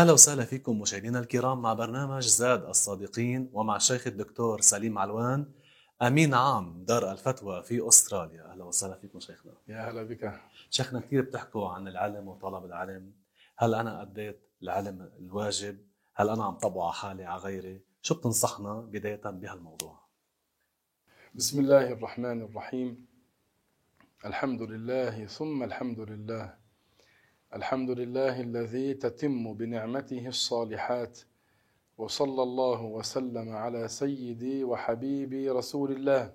أهلا وسهلا فيكم مشاهدينا الكرام مع برنامج زاد الصادقين ومع الشيخ الدكتور سليم علوان أمين عام دار الفتوى في أستراليا. أهلا وسهلا فيكم شيخنا. يا هلا بك. شيخنا كثير بتحكوا عن العلم وطلب العلم. هل أنا أديت العلم الواجب؟ هل أنا عم طبعه على حالي على غيري؟ شو بتنصحنا بداية بهالموضوع؟ بسم الله الرحمن الرحيم. الحمد لله ثم الحمد لله. الحمد لله الذي تتم بنعمته الصالحات وصلى الله وسلم على سيدي وحبيبي رسول الله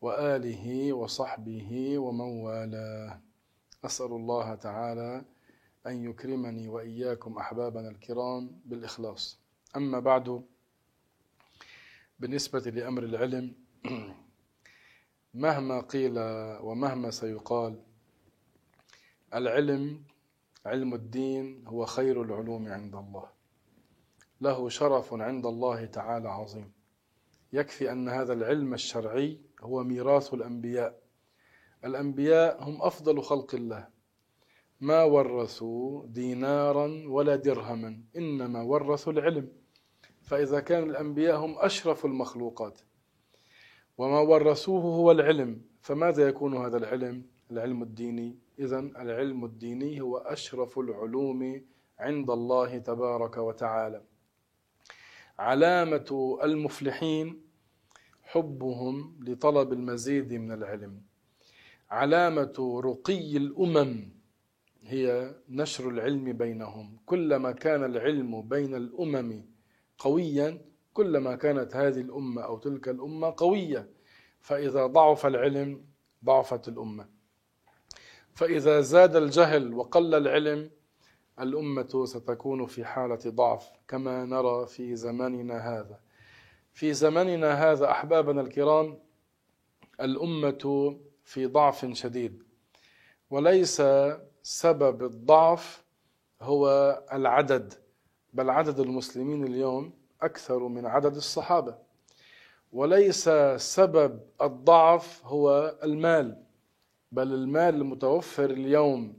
وآله وصحبه ومن والاه. أسأل الله تعالى أن يكرمني وإياكم أحبابنا الكرام بالإخلاص. أما بعد بالنسبة لأمر العلم مهما قيل ومهما سيقال العلم علم الدين هو خير العلوم عند الله. له شرف عند الله تعالى عظيم. يكفي أن هذا العلم الشرعي هو ميراث الأنبياء. الأنبياء هم أفضل خلق الله. ما ورثوا دينارا ولا درهما إنما ورثوا العلم. فإذا كان الأنبياء هم أشرف المخلوقات. وما ورثوه هو العلم. فماذا يكون هذا العلم؟ العلم الديني. إذا العلم الديني هو أشرف العلوم عند الله تبارك وتعالى. علامة المفلحين حبهم لطلب المزيد من العلم. علامة رقي الأمم هي نشر العلم بينهم. كلما كان العلم بين الأمم قويا كلما كانت هذه الأمة أو تلك الأمة قوية فإذا ضعف العلم ضعفت الأمة. فإذا زاد الجهل وقل العلم الأمة ستكون في حالة ضعف كما نرى في زماننا هذا. في زماننا هذا أحبابنا الكرام الأمة في ضعف شديد. وليس سبب الضعف هو العدد بل عدد المسلمين اليوم أكثر من عدد الصحابة. وليس سبب الضعف هو المال. بل المال المتوفر اليوم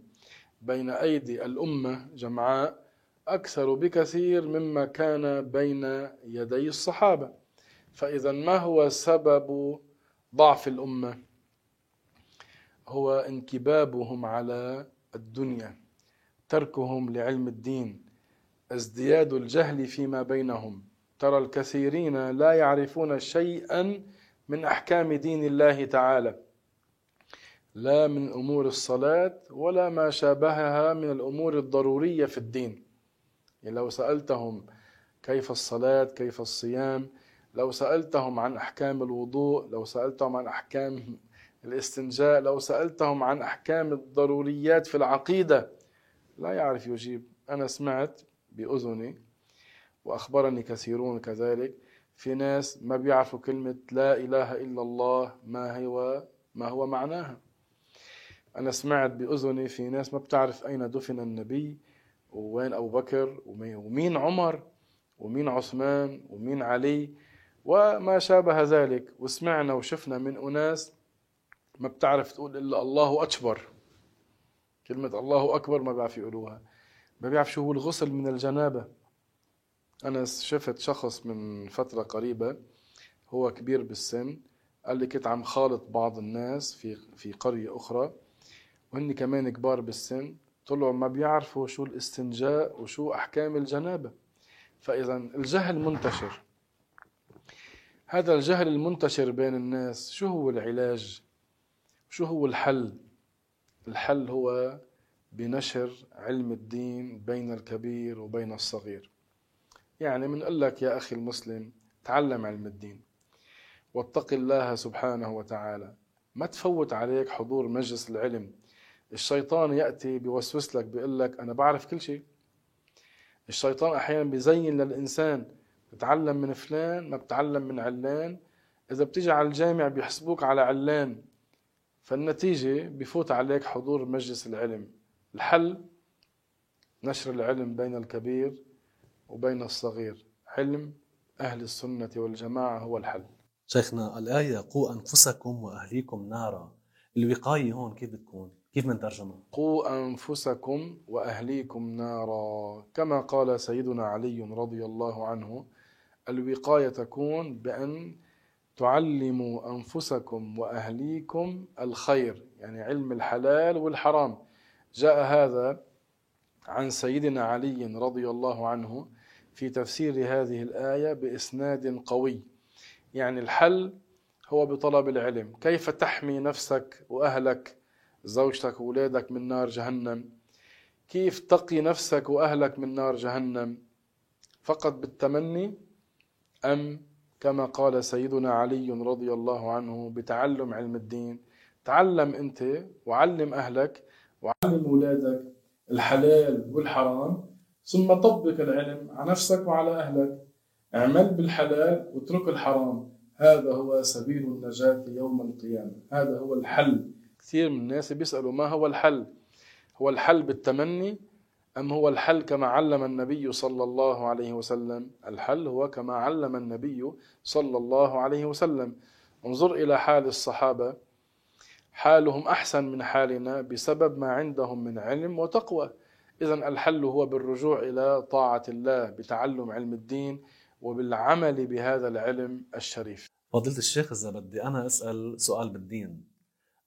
بين أيدي الأمة جمعاء أكثر بكثير مما كان بين يدي الصحابة. فإذا ما هو سبب ضعف الأمة؟ هو انكبابهم على الدنيا تركهم لعلم الدين ازدياد الجهل فيما بينهم. ترى الكثيرين لا يعرفون شيئا من أحكام دين الله تعالى. لا من امور الصلاة ولا ما شابهها من الأمور الضرورية في الدين. يعني لو سألتهم كيف الصلاة كيف الصيام لو سألتهم عن أحكام الوضوء لو سألتهم عن أحكام الاستنجاء لو سألتهم عن أحكام الضروريات في العقيدة لا يعرف يجيب. أنا سمعت بأذني وأخبرني كثيرون كذلك في ناس ما بيعرفوا كلمة لا إله إلا الله ما هو ما هو معناها. أنا سمعت بأذني في ناس ما بتعرف أين دفن النبي ووين أبو بكر ومين عمر ومين عثمان ومين علي وما شابه ذلك. وسمعنا وشفنا من أناس ما بتعرف تقول إلا الله أكبر. كلمة الله أكبر ما بيعرف يقولوها. ما بيعرف شو هو الغسل من الجنابة. أنا شفت شخص من فترة قريبة هو كبير بالسن قال لي كنت عم خالط بعض الناس في في قرية أخرى. وهن كمان كبار بالسن طلعوا ما بيعرفوا شو الاستنجاء وشو أحكام الجنابة. فإذا الجهل منتشر. هذا الجهل المنتشر بين الناس شو هو العلاج؟ شو هو الحل؟ الحل هو بنشر علم الدين بين الكبير وبين الصغير. يعني بنقول لك يا أخي المسلم تعلم علم الدين. واتق الله سبحانه وتعالى. ما تفوت عليك حضور مجلس العلم الشيطان يأتي بيوسوس لك بيقول لك أنا بعرف كل شيء. الشيطان أحيانا بيزين للإنسان بتعلم من فلان ما بتعلم من علان. إذا بتيجي على الجامع بيحسبوك على علان فالنتيجة بفوت عليك حضور مجلس العلم. الحل نشر العلم بين الكبير وبين الصغير. علم أهل السنة والجماعة هو الحل. شيخنا الآية قوا أنفسكم وأهليكم نارا. الوقاية هون كيف بتكون؟ كيف بنترجمها؟ قوا أنفسكم وأهليكم نارا. كما قال سيدنا علي رضي الله عنه الوقاية تكون بأن تعلموا أنفسكم وأهليكم الخير يعني علم الحلال والحرام. جاء هذا عن سيدنا علي رضي الله عنه في تفسير هذه الآية بإسناد قوي. يعني الحل هو بطلب العلم. كيف تحمي نفسك وأهلك زوجتك وأولادك من نار جهنم. كيف تقي نفسك وأهلك من نار جهنم؟ فقط بالتمني أم كما قال سيدنا علي رضي الله عنه بتعلم علم الدين. تعلم أنت وعلم أهلك وعلم أولادك الحلال والحرام ثم طبق العلم على نفسك وعلى أهلك. اعمل بالحلال واترك الحرام. هذا هو سبيل النجاة يوم القيامة. هذا هو الحل. كثير من الناس بيسألوا ما هو الحل؟ هو الحل بالتمني أم هو الحل كما علم النبي صلى الله عليه وسلم؟ الحل هو كما علم النبي صلى الله عليه وسلم. انظر إلى حال الصحابة. حالهم أحسن من حالنا بسبب ما عندهم من علم وتقوى. إذا الحل هو بالرجوع إلى طاعة الله بتعلم علم الدين وبالعمل بهذا العلم الشريف. فضيلة الشيخ إذا بدي أنا أسأل سؤال بالدين.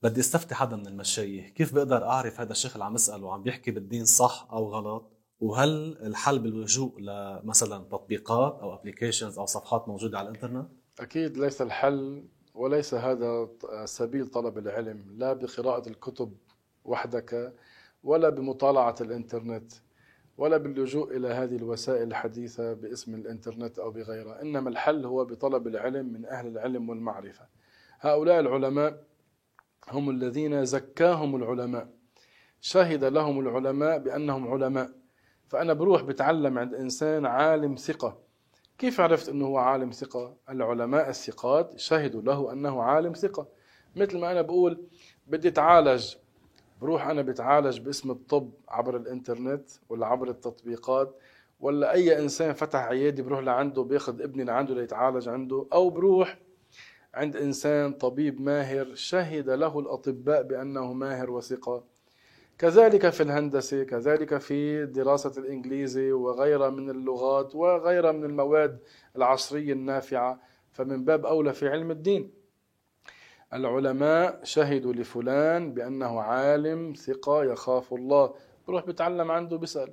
بدي استفتي حدا من المشايخ كيف بقدر أعرف هذا الشيخ اللي عم يسأل وعم بيحكي بالدين صح أو غلط؟ وهل الحل باللجوء لمثلا تطبيقات أو ابلكيشنز أو صفحات موجودة على الإنترنت؟ أكيد ليس الحل وليس هذا سبيل طلب العلم لا بقراءة الكتب وحدك ولا بمطالعة الإنترنت ولا باللجوء إلى هذه الوسائل الحديثة باسم الإنترنت أو بغيرها. إنما الحل هو بطلب العلم من أهل العلم والمعرفة. هؤلاء العلماء هم الذين زكاهم العلماء. شهد لهم العلماء بأنهم علماء. فأنا بروح بتعلم عند إنسان عالم ثقة. كيف عرفت أنه هو عالم ثقة؟ العلماء الثقات شهدوا له أنه عالم ثقة. مثل ما أنا بقول بدي أتعالج. بروح أنا بتعالج باسم الطب عبر الإنترنت ولا عبر التطبيقات ولا أي إنسان فتح عيادة بروح لعنده بياخذ ابني لعنده ليتعالج عنده أو بروح عند إنسان طبيب ماهر شهد له الأطباء بأنه ماهر وثقة. كذلك في الهندسة كذلك في دراسة الإنجليزي وغيرها من اللغات وغيرها من المواد العصرية النافعة فمن باب أولى في علم الدين. العلماء شهدوا لفلان بأنه عالم ثقة يخاف الله. بروح بتعلم عنده بسأل.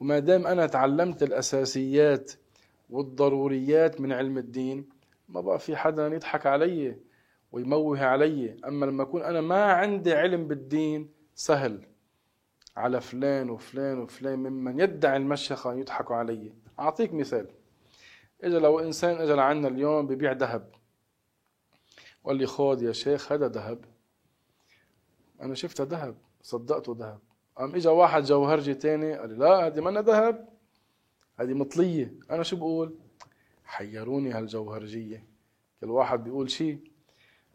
وما دام أنا تعلمت الأساسيات والضروريات من علم الدين ما بقى في حدا يضحك علي ويموه علي. أما لما أكون أنا ما عندي علم بالدين سهل. على فلان وفلان وفلان ممن يدعي المشيخة يضحكوا علي. أعطيك مثال. إذا لو إنسان إجا لعنا اليوم ببيع ذهب. وقال لي خذ يا شيخ هذا ذهب. أنا شفتها ذهب صدقته ذهب. قام إجا واحد جوهرجي تاني قال لي لا هذه منا ذهب. هذه مطلية. أنا شو بقول؟ حيروني هالجوهرجية. كل واحد بيقول شيء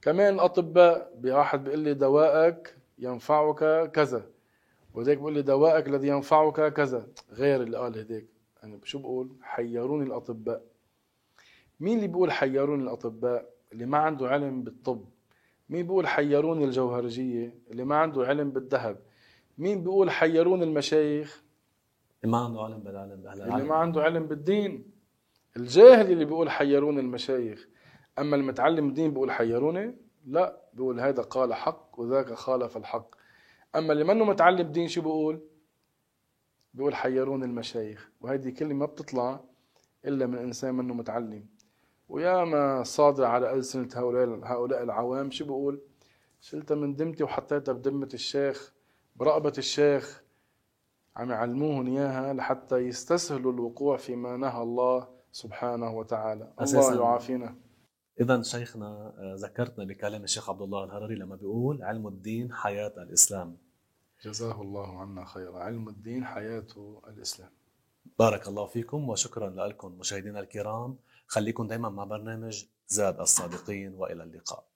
كمان الأطباء واحد بيقول لي دوائك ينفعك كذا. وذاك بيقول لي دوائك الذي ينفعك كذا. غير اللي قال هديك أنا شو بقول؟ حيروني الأطباء. مين اللي بيقول حيروني الأطباء؟ اللي ما عنده علم بالطب. مين بيقول حيروني الجوهرجية؟ اللي ما عنده علم بالذهب. مين بيقول حيروني المشايخ؟ اللي ما عنده علم بالعلم اللي ما عنده علم بالدين. الجاهل اللي بيقول حيروني المشايخ أما المتعلم الدين بيقول حيروني؟ لا بيقول هذا قال حق وذاك خالف الحق. أما اللي منه متعلم دين شو بيقول؟ بيقول حيروني المشايخ. وهذه كلمة ما بتطلع إلا من إنسان منه متعلم. ويا ما صادع على ألسنة هؤلاء هؤلاء العوام شو بقول شلتها من دمتي وحطيتها بدمة الشيخ برقبة الشيخ. عم يعلموهم إياها لحتى يستسهلوا الوقوع فيما نهى الله سبحانه وتعالى. الله يعافينا. إذا شيخنا آه، ذكرتنا بكلام الشيخ عبد الله الهرري لما بيقول علم الدين حياة الإسلام. جزاه الله عنا خيرا. علم الدين حياة الإسلام. بارك الله فيكم وشكرا لكم مشاهدينا الكرام. خليكم دايما مع برنامج زاد الصادقين وإلى اللقاء.